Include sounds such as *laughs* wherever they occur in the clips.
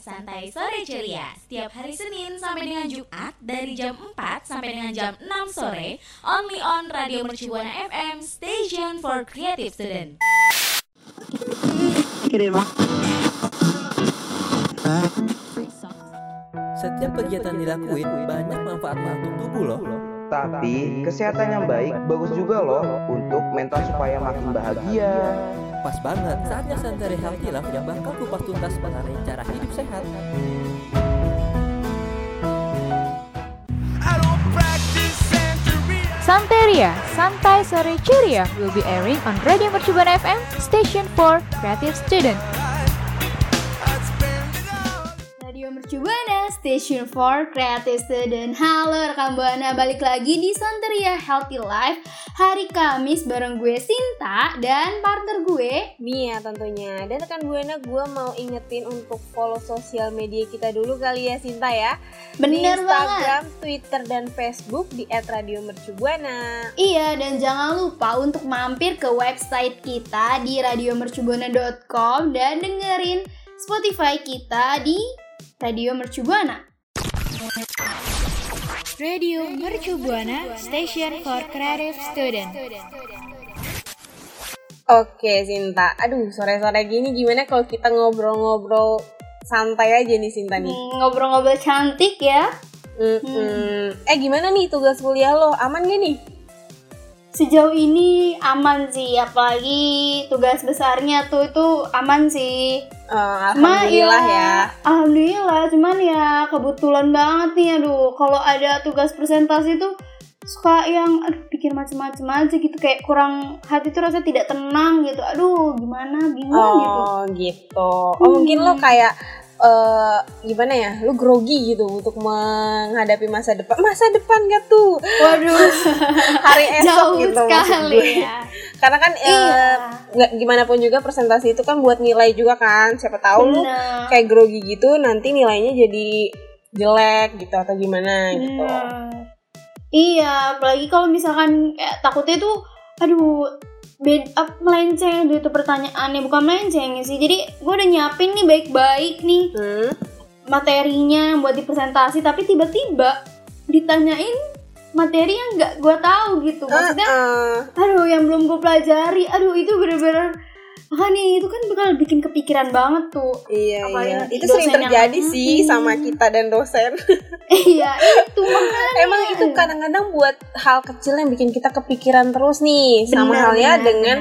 Santai sore ceria. Setiap hari Senin sampai dengan Jumat dari jam 4 sampai dengan jam 6 sore, only on Radio Mercubuana FM, station for creative student. Setiap kegiatan dilakuin banyak manfaatnya untuk tubuh loh. Tapi kesehatan yang baik bagus juga loh untuk mental supaya makin bahagia. Pas banget saatnya Santai Healthy Life yang bakal kupas tuntas mengenai cara hidup sehat. Santeria, Santai Sore Ceria will be airing on Radio Mercubuana FM, station for creative student. Radio Mercubuana, Station for Creative Student. Halo rekan Buana, balik lagi di Santeria Healthy Life hari Kamis bareng gue Sinta dan partner gue Mia tentunya. Dan rekan Buana gue mau ingetin untuk follow sosial media kita dulu kali ya Sinta ya. di Bener Instagram, banget. Twitter dan Facebook di @radiomercubuana. Iya, dan jangan lupa untuk mampir ke website kita di radiomercubuana.com dan dengerin Spotify kita di Radio Mercubuana. Radio Mercubuana, Station for Creative Student. Oke Sinta, aduh sore-sore gini gimana kalau kita ngobrol-ngobrol santai aja nih Sinta nih. Hmm, Ngobrol-ngobrol cantik ya. Mm-mm. Eh gimana nih tugas kuliah lo? Aman gak nih? Sejauh ini aman sih, apalagi tugas besarnya tuh itu aman sih. Cuma Alhamdulillah ya. Alhamdulillah, cuman ya kebetulan banget nih aduh kalau ada tugas presentasi tuh suka yang aduh pikir macem-macem aja gitu kayak kurang hati tuh rasa tidak tenang gitu. Aduh, gimana bingung gitu. Oh gitu. Oh mungkin lo kayak eh gimana ya? Lo grogi gitu untuk menghadapi masa depan. Masa depan gak tuh? Waduh, *laughs* Hari esok jauh gitu sekali ya. Karena kan eh, Iya. nggak gimana pun juga presentasi itu kan buat nilai juga kan. Siapa tahu Bener. kayak grogi gitu nanti nilainya jadi jelek gitu atau gimana gitu. Bener. Iya, apalagi kalau misalkan kayak takutnya tuh, aduh, bed up melenceng gitu pertanyaannya bukan melenceng sih. Jadi gue udah nyiapin nih baik-baik nih Hmm. materinya buat di presentasi, tapi tiba-tiba ditanyain materi yang nggak gue tahu gitu. Maksudnya, Eh, aduh, yang belum gue pelajari, aduh itu bener-bener makanya itu kan bakal bikin kepikiran banget tuh. iya Apalagi iya. Itu sering dosen yang- terjadi sih Mm-mm. sama kita dan dosen. *laughs* iya, itu makanya. Emang itu kadang-kadang buat hal kecil yang bikin kita kepikiran terus nih. Sama Benar, halnya dengan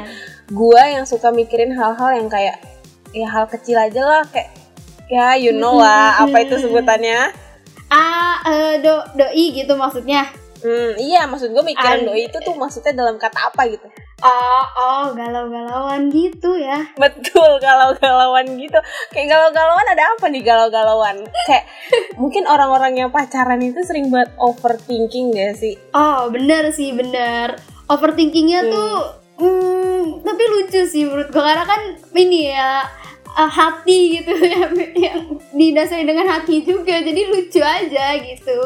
gua yang suka mikirin hal-hal yang kayak ya hal kecil aja lah kayak ya you know lah apa itu sebutannya. Ah, eh, do doi gitu maksudnya. Hmm, iya maksud gue mikirin An- doi itu tuh maksudnya dalam kata apa gitu. Oh, oh, galau-galauan gitu ya. Betul galau-galauan gitu. Kayak galau-galauan ada apa nih galau-galauan? Kayak mungkin orang-orang yang pacaran itu sering buat overthinking gak sih? Oh, bener sih, bener. Overthinkingnya tuh, hmm, tapi lucu sih menurut gue karena kan ini ya eh, hati gitu *laughs* ya, yang didasari dengan hati juga, jadi lucu aja gitu.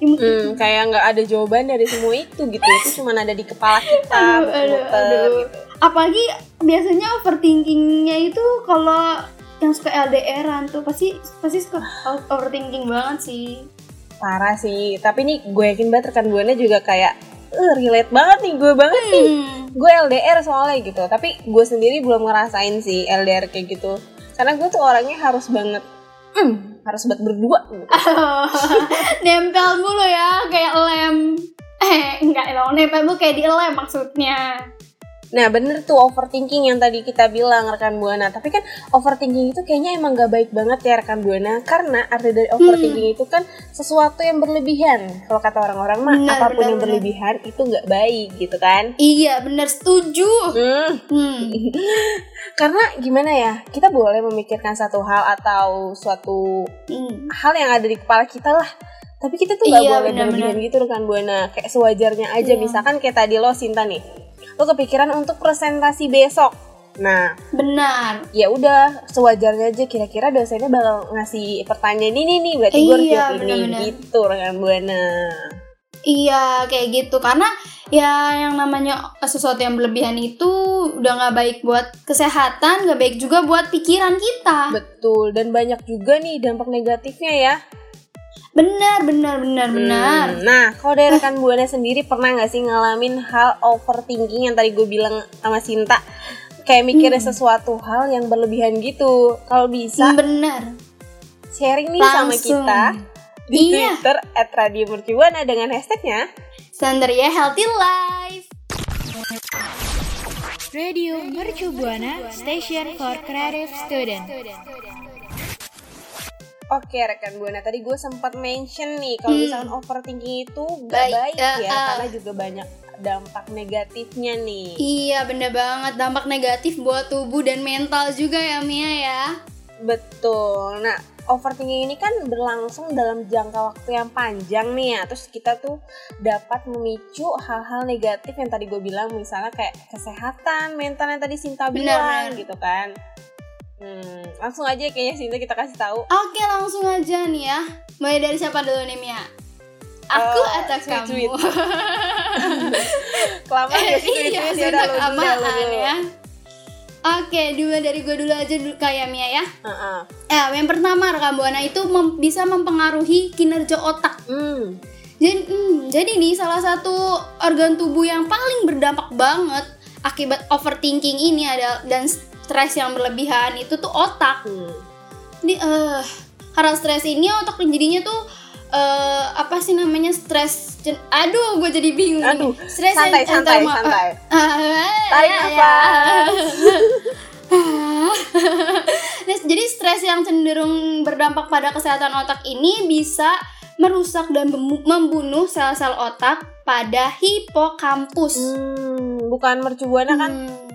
Ya, Hmm, kayak nggak ada jawaban dari semua itu gitu. Itu cuma ada di kepala kita. aduh, aduh, aduh. gitu. Apalagi biasanya overthinkingnya itu kalau yang suka LDRan tuh pasti pasti suka overthinking banget sih. Parah sih. Tapi nih gue yakin banget rekan gue juga kayak eh relate banget nih gue banget nih. Hmm. Gue LDR soalnya gitu. Tapi gue sendiri belum ngerasain sih LDR kayak gitu. Karena gue tuh orangnya harus banget hmm, harus banget berdua gitu. *laughs* nempel mulu ya kayak lem eh enggak dong nempel mulu kayak di lem maksudnya Nah bener tuh overthinking yang tadi kita bilang rekan Buana. Tapi kan overthinking itu kayaknya emang gak baik banget ya rekan Buana. Karena arti dari overthinking itu kan sesuatu yang berlebihan. Kalau kata orang-orang mah Benar, apa pun benar, yang benar. berlebihan itu gak baik gitu kan? Iya bener setuju. Hmm, hmm. *laughs* Karena gimana ya kita boleh memikirkan satu hal atau suatu Hmm. hal yang ada di kepala kita lah. Tapi kita tuh gak Iya, boleh benar-benar. berlebihan gitu rekan Buana. Kayak sewajarnya aja. Iya. Misalkan kayak tadi lo Sinta nih Lo kepikiran untuk presentasi besok. Nah benar. ya udah sewajarnya aja kira-kira dosennya bakal ngasih pertanyaan ini nih berarti gue harus Iya, jawab ini. gitu rekan buana. Iya kayak gitu. Karena ya yang namanya sesuatu yang berlebihan itu udah nggak baik buat kesehatan, nggak baik juga buat pikiran kita. Betul, dan banyak juga nih dampak negatifnya ya. Benar, benar, benar, benar. Hmm, Nah, kalau dari rekan Buana sendiri pernah nggak sih ngalamin hal overthinking yang tadi gue bilang sama Sinta? Kayak mikirin sesuatu hal yang berlebihan gitu. Kalau bisa, Benar. sharing nih sama Langsung. kita di Iya. Twitter at Radio Mercubuana dengan hashtagnya Standar ya healthy life. Radio Mercu Buana Station for Creative Student. Oke rekan Buana, tadi gue sempat mention nih kalau Hmm. misalkan overthinking itu gak Baik, baik, ya, ya, ah. karena juga banyak dampak negatifnya nih. Iya bener banget dampak negatif buat tubuh dan mental juga ya Mia ya. Betul. Nah, overthinking ini kan berlangsung dalam jangka waktu yang panjang nih ya. Terus kita tuh dapat memicu hal-hal negatif yang tadi gue bilang, misalnya kayak kesehatan, mental yang tadi Sinta bilang benar. gitu kan. Hmm, langsung aja kayaknya Sinta kita kasih tahu. Oke langsung aja nih ya. Mulai dari siapa dulu nih Mia? Aku Eh, atau sweet, kamu? sweet. *laughs* Kelamaan ya sih iya, ya udah lu ya. Oke, dua dari gue dulu aja dulu kayak Mia ya. Heeh. Ya, yang pertama rekam buana itu mem- bisa mempengaruhi kinerja otak. Hmm. Jadi, hmm, jadi nih salah satu organ tubuh yang paling berdampak banget akibat overthinking ini ada dan stres yang berlebihan itu tuh otak. Hmm. Ini eh karena stres ini otak jadinya tuh eh apa sih namanya stres aduh gue jadi bingung. Aduh, stres santai, yang- santai, antara- santai. *laughs* Ah, Tarik ya, nafas. *laughs* Nah, jadi stres yang cenderung berdampak pada kesehatan otak ini bisa merusak dan mem- membunuh sel-sel otak pada hipokampus. Hmm, bukan mercubuana kan? Hmm.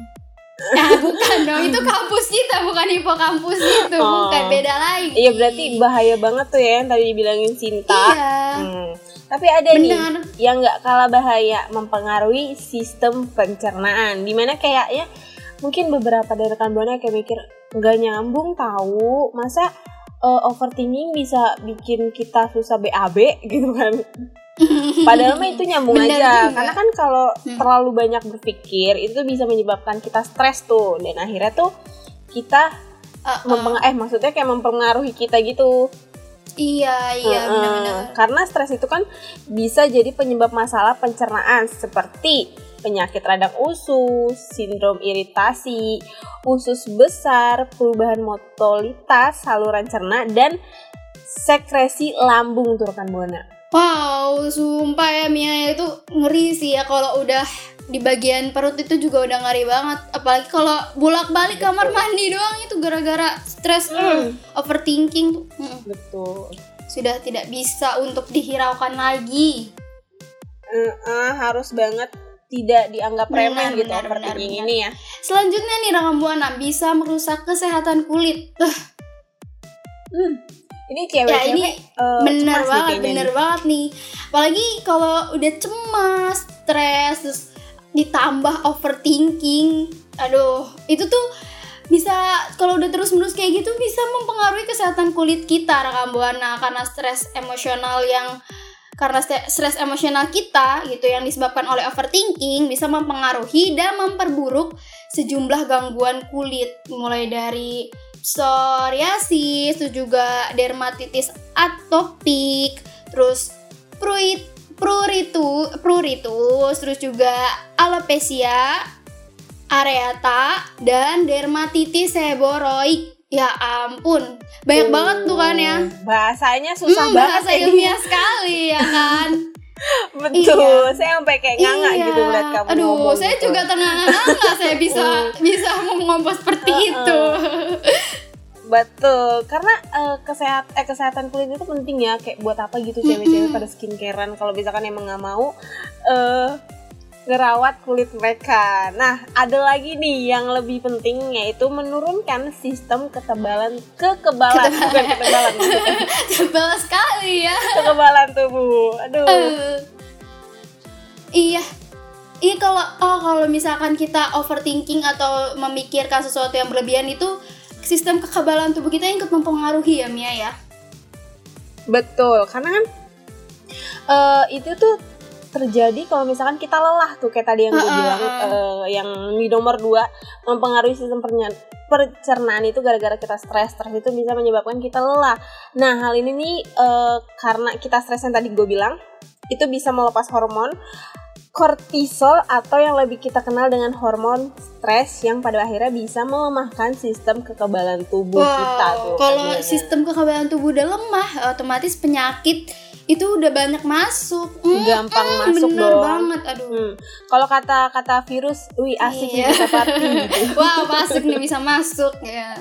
*laughs* Nah, bukan dong, itu kampus kita, bukan hipokampus itu, Oh. bukan beda lagi. Iya berarti bahaya banget tuh ya yang tadi dibilangin Sinta. Iya. Hmm. Tapi ada nih Benar. yang nggak kalah bahaya mempengaruhi sistem pencernaan. Di mana kayaknya mungkin beberapa dari rekan buana kayak mikir nggak nyambung tahu masa eh, overthinking bisa bikin kita susah BAB *laughs* gitu kan. *laughs* Padahal mah itu nyambung Benar aja. juga. Karena kan kalau Hmm. terlalu banyak berpikir itu bisa menyebabkan kita stres tuh dan akhirnya tuh kita Uh, uh, mempeng- eh maksudnya kayak mempengaruhi kita gitu. iya, iya, Heeh. benar-benar. Karena stres itu kan bisa jadi penyebab masalah pencernaan seperti penyakit radang usus, sindrom iritasi, usus besar, perubahan motolitas saluran cerna dan sekresi lambung tuh rekan buana. Wow, sumpah ya Mia itu ngeri sih ya kalau udah di bagian perut itu juga udah ngeri banget. Apalagi kalau bolak-balik kamar mandi doang itu gara-gara stres, uh, overthinking tuh mm, Betul. sudah tidak bisa untuk dihiraukan lagi. Eh, harus banget tidak dianggap remeh Benar, gitu benar, overthinking benar, ini ya. Selanjutnya nih buana bisa merusak kesehatan kulit. Ini cewek ya ini bener banget, bener banget nih. Apalagi kalau udah cemas, stres, terus ditambah overthinking, aduh, itu tuh bisa kalau udah terus menerus kayak gitu bisa mempengaruhi kesehatan kulit kita rekam buana karena stres emosional yang karena stres emosional kita gitu yang disebabkan oleh overthinking bisa mempengaruhi dan memperburuk sejumlah gangguan kulit mulai dari psoriasis, terus juga dermatitis atopik, terus pruit pruritu pruritus, terus juga alopecia areata dan dermatitis seboroik. Ya ampun, banyak banget tuh kan ya. Bahasanya susah Hmm, banget bahasa ya. ilmiah sekali ya kan. *laughs* Betul, Iya. saya sampai kayak nganga Iya. gitu melihat kamu Aduh, ngomong saya gitu. juga ternganga-nganga saya bisa *laughs* bisa ngomong seperti itu. Betul, karena eh, kesehat eh, kesehatan kulit itu penting ya. Kayak buat apa gitu cewek-cewek pada skincarean kalau misalkan emang nggak mau eh ngerawat kulit mereka. Nah, ada lagi nih yang lebih penting yaitu menurunkan sistem ketebalan kekebalan bukan ketebalan *laughs* Tebal sekali ya. kekebalan tubuh. Aduh. Eh, iya. Iya kalau oh kalau misalkan kita overthinking atau memikirkan sesuatu yang berlebihan itu sistem kekebalan tubuh kita ikut mempengaruhi ya Mia ya. Betul, karena kan eh, itu tuh terjadi kalau misalkan kita lelah tuh kayak tadi yang gue bilang eh, yang di nomor dua mempengaruhi sistem pencernaan itu gara-gara kita stres stres itu bisa menyebabkan kita lelah nah hal ini nih eh, karena kita stres yang tadi gue bilang itu bisa melepas hormon kortisol atau yang lebih kita kenal dengan hormon stres yang pada akhirnya bisa melemahkan sistem kekebalan tubuh kita tuh. kalau Diana. sistem kekebalan tubuh udah lemah, otomatis penyakit itu udah banyak masuk. Hmm, gampang hmm, masuk bener dong. banget, aduh. Hmm. Kalau kata kata virus, wih asik nih Iya. bisa party gitu. *laughs* Wah, masuk nih bisa masuk ya.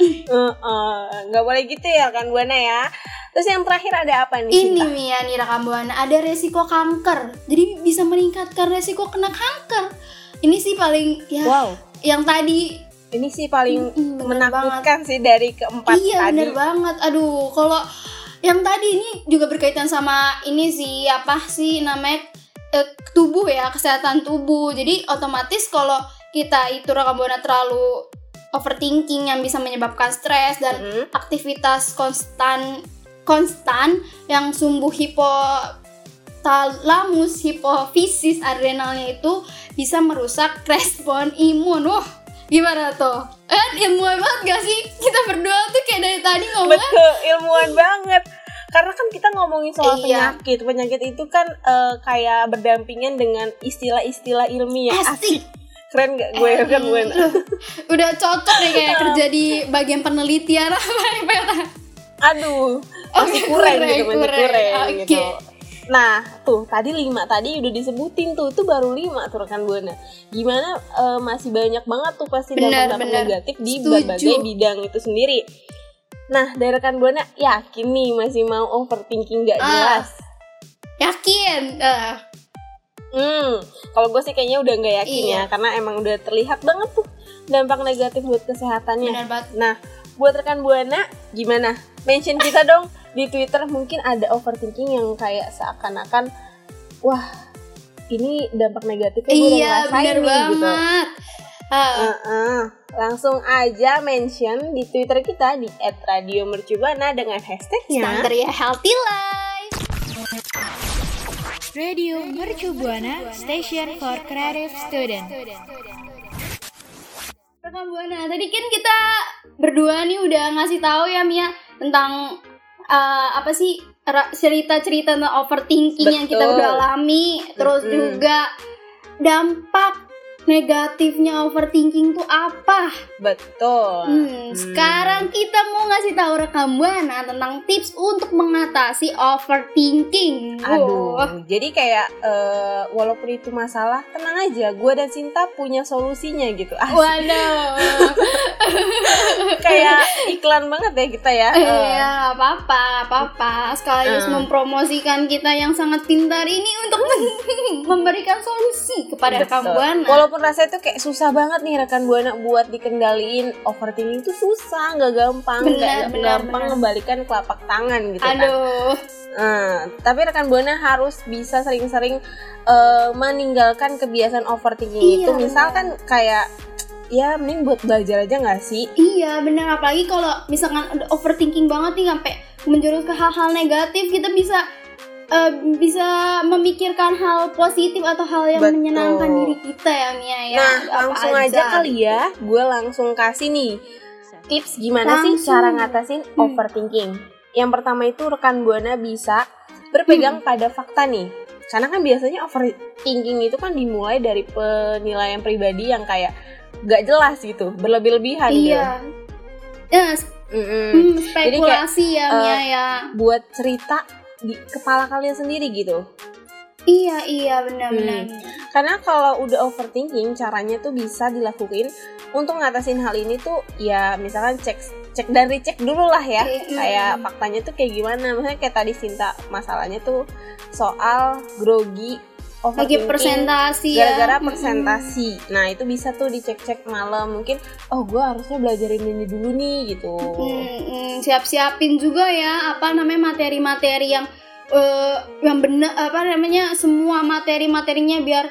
Heeh, *laughs* nggak boleh gitu ya kan Buana ya. Terus yang terakhir ada apa nih? Ini Cinta? Mia nih rekam buana ada resiko kanker. Jadi bisa meningkatkan resiko kena kanker. Ini sih paling ya Wow, yang tadi ini sih paling Mm, menakutkan sih dari keempat iya tadi. bener banget. Aduh, kalau yang tadi ini juga berkaitan sama ini sih apa sih namanya eh, tubuh ya kesehatan tubuh. Jadi otomatis kalau kita itu rekam buana terlalu overthinking yang bisa menyebabkan stres dan Mm-mm. aktivitas konstan konstan yang sumbu hipotalamus hipofisis adrenalnya itu bisa merusak respon imun. Wah, gimana tuh? Eh, ilmuwan banget gak sih? Kita berdua tuh kayak dari tadi ngomongnya Betul, ilmuwan banget. Karena kan kita ngomongin soal Iya. penyakit. Penyakit itu kan eh, kayak berdampingan dengan istilah-istilah ilmiah. Asik. Keren gak gue kan gue? *laughs* udah cocok nih kayak kerja di bagian penelitian apa? *laughs* Aduh, masih kurang kurang, gitu, masih kurang. Oke. gitu. Nah, tuh tadi lima tadi udah disebutin tuh, itu baru lima tuh rekan buana. Gimana eh, masih banyak banget tuh pasti benar. negatif di Setuju. berbagai bidang itu sendiri. Nah, dari rekan buana yakin nih masih mau overthinking gak Ah. jelas. Yakin? Eh, Hmm, kalau gue sih kayaknya udah nggak yakin Iya. ya, karena emang udah terlihat banget tuh dampak negatif buat kesehatannya. benar banget. Nah, buat rekan buana gimana? Mention kita dong di Twitter mungkin ada overthinking yang kayak seakan-akan wah ini dampak negatifnya gue udah Iya, ngerasain benar nih gitu. banget. Ah, Heeh. Langsung aja mention di Twitter kita di @radiomercubuana dengan hashtagnya Standar ya healthy life. Radio Mercu Buana Station for Creative Student. Rekam Buana, tadi kan kita berdua nih udah ngasih tahu ya Mia tentang eh, apa sih cerita-cerita tentang overthinking yang kita Betul. udah alami, terus Mm-mm. juga dampak negatifnya overthinking tuh apa? betul. Hmm, sekarang kita mau ngasih tahu rekam Buana tentang tips untuk mengatasi overthinking. Aduh, jadi kayak eh, walaupun itu masalah, tenang aja, gue dan Sinta punya solusinya gitu. Asik. Waduh. *laughs* kayak iklan banget ya kita ya. Iya, apa-apa, apa-apa. Sekaligus Hmm. mempromosikan kita yang sangat pintar ini untuk *laughs* memberikan solusi kepada betul. Buana. Walaupun rasanya tuh kayak susah banget nih rekan buana buat dikendaliin overthinking itu susah, nggak gampang, nggak gampang benar. ngembalikan telapak tangan gitu kan. Aduh. Nah, tapi rekan buana harus bisa sering-sering eh, meninggalkan kebiasaan overthinking Iya, itu. Misalkan kayak ya mending buat belajar aja nggak sih? Iya, benar apalagi kalau misalkan overthinking banget nih sampai menjurus ke hal-hal negatif, kita bisa eh, bisa memikirkan hal positif atau hal yang Betul. menyenangkan diri kita ya Mia ya. Nah, Apa langsung aja kali ya, gue langsung kasih nih tips gimana sih Langsung. cara ngatasin Hmm. overthinking. Yang pertama itu rekan buana bisa berpegang Hmm. pada fakta nih. Karena kan biasanya overthinking itu kan dimulai dari penilaian pribadi yang kayak gak jelas gitu, berlebih-lebihan Iya. Ya, gitu. Mm-mm. hmm, spekulasi ya eh, Mia ya. Buat cerita di kepala kalian sendiri gitu. Iya, iya benar-benar. Hmm. Karena kalau udah overthinking, caranya tuh bisa dilakuin untuk ngatasin hal ini tuh ya misalkan cek cek dan recheck dulu lah ya. Mm. Kayak faktanya tuh kayak gimana. Misalnya kayak tadi Sinta masalahnya tuh soal grogi Lagi presentasi ya. gara-gara Mm-mm. presentasi. Nah, itu bisa tuh dicek-cek malam. Mungkin oh gue harusnya belajarin ini dulu nih gitu. Mm, mm, siap-siapin juga ya apa namanya materi-materi yang eh, yang benar apa namanya semua materi-materinya biar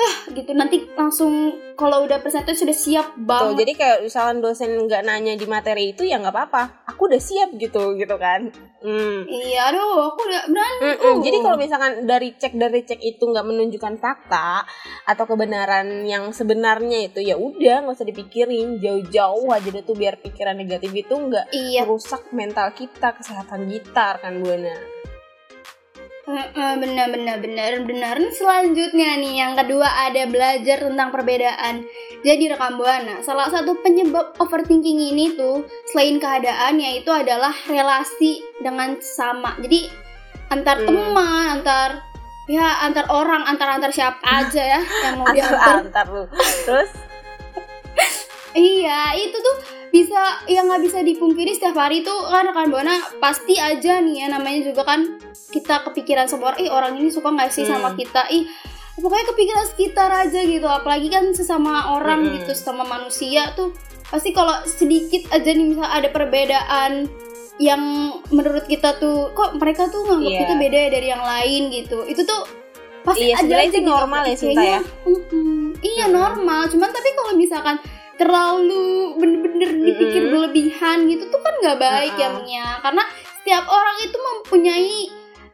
ah gitu nanti langsung kalau udah presentasi sudah siap Tuh, banget. jadi kayak misalkan dosen nggak nanya di materi itu ya nggak apa-apa. Aku udah siap gitu gitu kan hmm. Iya, aduh, aku udah berani. Mm-mm. tuh. Jadi kalau misalkan dari cek dari cek itu nggak menunjukkan fakta atau kebenaran yang sebenarnya itu ya udah nggak usah dipikirin jauh-jauh aja deh tuh biar pikiran negatif itu nggak iya, merusak mental kita kesehatan kita kan buana. Heeh, benar benar benar benar. Nah, Selanjutnya nih yang kedua ada belajar tentang perbedaan. Jadi rekam buana, salah satu penyebab overthinking ini tuh selain keadaan yaitu adalah relasi dengan sama. Jadi antar Hmm. teman, antar ya antar orang, antar antar siapa aja ya yang mau diantar. Antar antar lu. Terus *laughs* Iya, itu tuh bisa yang nggak bisa dipungkiri setiap hari tuh kan rekan buana pasti aja nih ya namanya juga kan kita kepikiran sama orang, ih orang ini suka nggak sih sama Hmm. kita, ih pokoknya kepikiran sekitar aja gitu, apalagi kan sesama orang Mm-mm. gitu, sesama manusia tuh pasti kalau sedikit aja nih misal ada perbedaan yang menurut kita tuh kok mereka tuh nganggap Iya. kita beda ya dari yang lain gitu, itu tuh pasti Iya, ada aja itu gitu, normal ya, Sinta, ya? mm-mm, iya Mm-mm. normal, cuman tapi kalau misalkan terlalu bener-bener dipikir Mm-mm. berlebihan gitu tuh kan nggak baik ya Uh-uh. Mia karena setiap orang itu mempunyai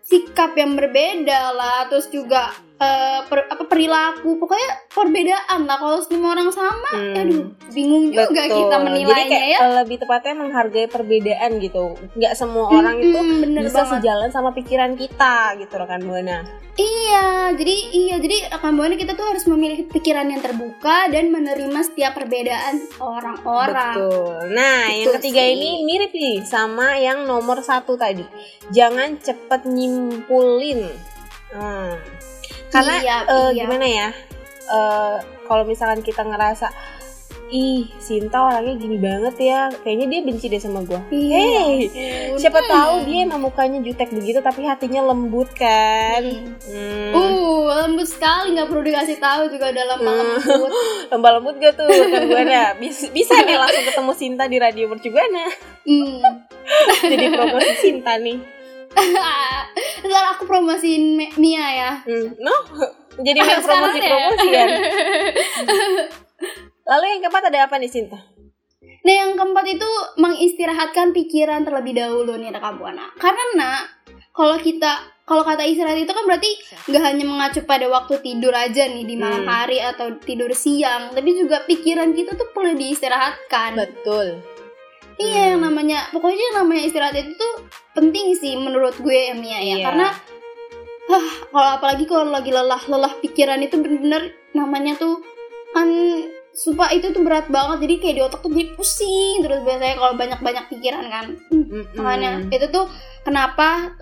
sikap yang berbeda lah terus juga eh, per- apa perilaku pokoknya perbedaan lah kalau semua orang sama Hmm. aduh bingung juga betul. kita Jadi menilainya kayak ya eh, lebih tepatnya menghargai perbedaan gitu. Nggak semua orang itu Mm-mm, bener bisa banget. sejalan sama pikiran kita gitu rekan buana. Iya, jadi iya, jadi rekan buana kita tuh harus memiliki pikiran yang terbuka dan menerima setiap perbedaan orang-orang. Betul. Nah, Betul yang ketiga sih. ini mirip nih sama yang nomor satu tadi. Jangan cepet nyimpulin. Hmm. Karena Iya, eh, iya. gimana ya? Eh, kalau misalkan kita ngerasa ih Sinta orangnya gini banget ya, kayaknya dia benci deh sama gue. Iya, Hey, ampun. siapa Hmm. tahu dia emang mukanya jutek begitu tapi hatinya lembut kan? Hmm. Hmm. Uh, lembut sekali nggak perlu dikasih tahu juga dalam Hmm. lembut. Lembah *laughs* lembut gak tuh kan bisa, bisa nih langsung ketemu Sinta di radio mercubuana Hmm. *laughs* jadi promosi Sinta nih *laughs* Ntar aku promosiin Mia ya. Hmm, no, jadi *laughs* Sekarang promosi promosi kan. *laughs* Lalu yang keempat ada apa nih Sinta? Nah yang keempat itu mengistirahatkan pikiran terlebih dahulu nih rekam buana. Karena kalau kita kalau kata istirahat itu kan berarti nggak hanya mengacu pada waktu tidur aja nih di malam Hmm. hari atau tidur siang, tapi juga pikiran kita tuh perlu diistirahatkan. Betul. Iya, yang Hmm. namanya pokoknya yang namanya istirahat itu tuh penting sih menurut gue ya Mia ya. Iya. Karena ah, kalau apalagi kalau lagi lelah, lelah pikiran itu bener-bener namanya tuh kan sumpah itu tuh berat banget jadi kayak di otak tuh jadi pusing terus biasanya kalau banyak-banyak pikiran kan Mm-mm. makanya itu tuh kenapa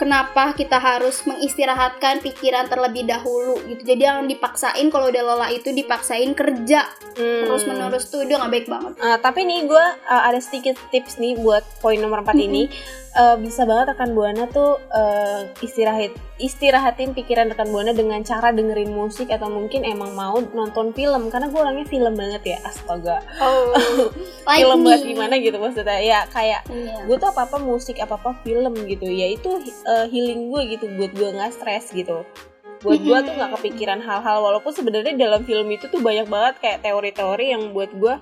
kenapa kita harus mengistirahatkan pikiran terlebih dahulu gitu. Jadi jangan dipaksain kalau udah lelah itu dipaksain kerja. Hmm. terus menerus tuh udah nggak baik banget. Eh, tapi nih gue ada sedikit tips nih buat poin nomor 4 ini. Eh, bisa banget rekan buana tuh eh, istirahat istirahatin pikiran rekan buana dengan cara dengerin musik atau mungkin emang mau nonton film. Karena gue orangnya film banget ya astaga. Oh. *laughs* Like film me. buat gimana gitu maksudnya. Ya kayak Iya. gue tuh apa apa musik apa apa film gitu. Ya itu uh, healing gue gitu buat gue nggak stres gitu. Buat gue tuh nggak kepikiran hal-hal walaupun sebenarnya dalam film itu tuh banyak banget kayak teori-teori yang buat gue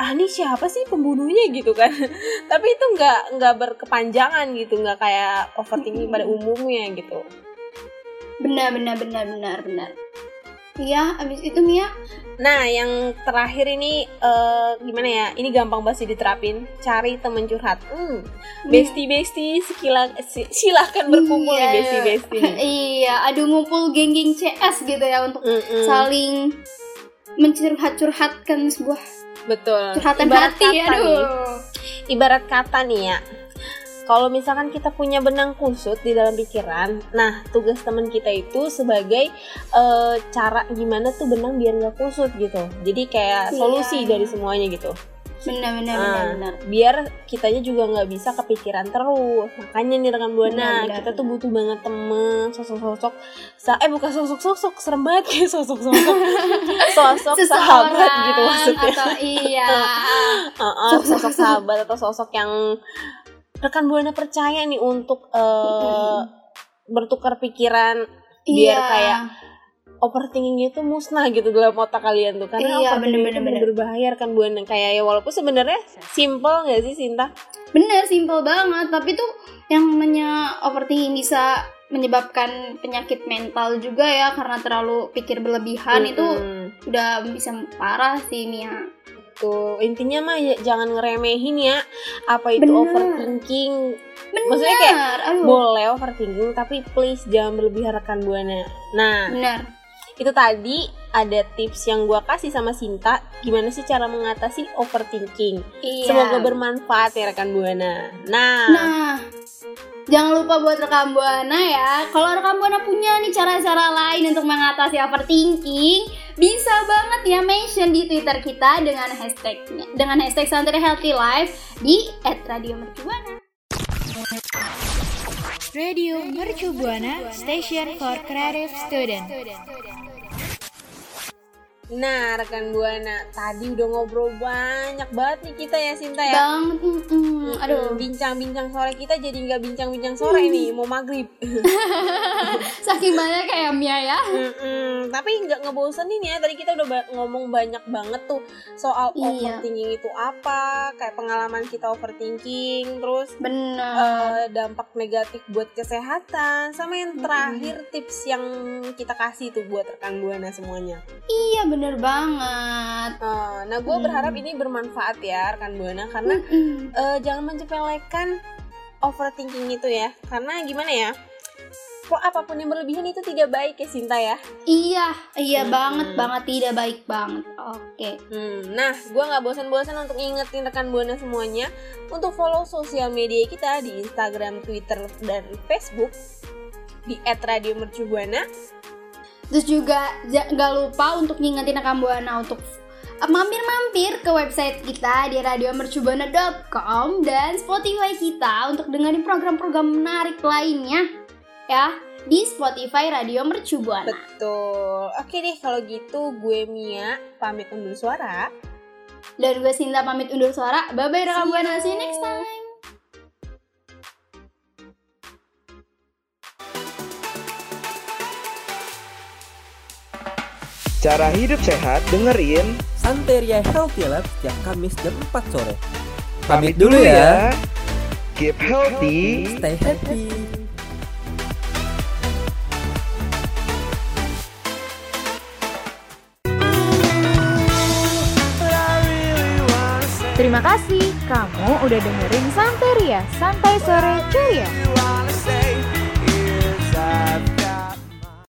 ah ini siapa sih pembunuhnya? gitu kan. *laughs* Tapi itu nggak nggak berkepanjangan gitu nggak kayak overthinking pada umumnya gitu. Benar benar benar benar benar iya abis itu Mia? Nah yang terakhir ini eh, gimana ya? Ini gampang banget sih diterapin. Cari temen curhat. Hmm, bestie bestie sikila, si- silahkan berkumpul Iya. nih bestie bestie *laughs* iya aduh ngumpul geng-geng CS gitu ya untuk Mm-mm. saling mencurhat-curhatkan sebuah betul. curhatan Ibarat hati kata aduh. nih, ibarat kata nih ya kalau misalkan kita punya benang kusut di dalam pikiran nah tugas teman kita itu sebagai eh, cara gimana tuh benang biar nggak kusut gitu. Jadi kayak Iya. solusi dari semuanya gitu. Benar benar Ah. benar benar. biar kitanya juga nggak bisa kepikiran terus. Makanya nih rekan buana Benar, benar, kita tuh butuh banget temen sosok-sosok sa eh bukan sosok-sosok serem banget kayak sosok-sosok. *laughs* Sosok sahabat gitu maksudnya. atau iya. *laughs* Heeh, sosok *laughs* sahabat atau sosok yang rekan buana percaya nih untuk eh, bertukar pikiran biar Iya. kayak overthinking itu musnah gitu dalam otak kalian tuh karena Iya, overthinking bener-bener, itu bener. berbahaya rekan buana kayak ya walaupun sebenarnya simple nggak sih Sinta? Bener, simple banget. Tapi tuh yang namanya overthinking bisa menyebabkan penyakit mental juga ya karena terlalu pikir berlebihan itu Mm-mm. udah bisa parah sih Mia. Tuh intinya mah ya, jangan ngeremehin ya apa itu Bener. overthinking. Bener. Maksudnya kayak aduh. Boleh overthinking tapi please jangan berlebihan rekan buana. Nah Bener. Itu tadi ada tips yang gua kasih sama Sinta gimana sih cara mengatasi overthinking. Iya. Semoga bermanfaat ya rekan buana. Nah, Nah, jangan lupa buat rekam buana ya. Kalau rekam buana punya nih cara-cara lain untuk mengatasi overthinking, bisa banget ya mention di Twitter kita dengan hashtagnya dengan hashtag Santai Healthy Life di @radiomercubuana. Radio Mercu Buana Station for Creative Student. Nah rekan buana tadi udah ngobrol banyak banget nih kita ya Sinta ya. Banget, mm-mm. aduh, bincang-bincang sore kita jadi nggak bincang-bincang sore nih mau maghrib. *laughs* saking banyak kayak Mia ya. Mm-mm, tapi nggak ngebosenin ya tadi kita udah ba- ngomong banyak banget tuh soal Iya. overthinking itu apa kayak pengalaman kita overthinking terus Bener. eh, dampak negatif buat kesehatan sama yang terakhir tips yang kita kasih tuh buat rekan buana semuanya. iya bener banget. Eh, nah gue Hmm. berharap ini bermanfaat ya rekan buana karena Mm-mm. eh, jangan menyepelekan overthinking itu ya karena gimana ya kok apa pun yang berlebihan itu tidak baik ya Sinta ya Iya, iya Mm-mm. banget banget tidak baik banget. Oke. Hmm, nah, gue nggak bosan-bosan untuk ngingetin rekan buana semuanya untuk follow sosial media kita di Instagram, Twitter, dan Facebook di @radiomercubuana. Terus juga nggak lupa untuk ngingetin rekam buana untuk mampir-mampir ke website kita di radiomercubuana.com dan Spotify kita untuk dengerin program-program menarik lainnya ya di Spotify Radio Mercubuana. Betul. Oke deh, kalau gitu gue Mia pamit undur suara. Dan gue Sinta pamit undur suara. Bye bye rekam See buana. See you next time. Cara hidup sehat dengerin. Santeria Healthy Lab setiap Kamis jam 4 sore. Pamit dulu ya. Keep healthy. Stay happy. Terima kasih kamu udah dengerin Santeria Santai Sore Ceria.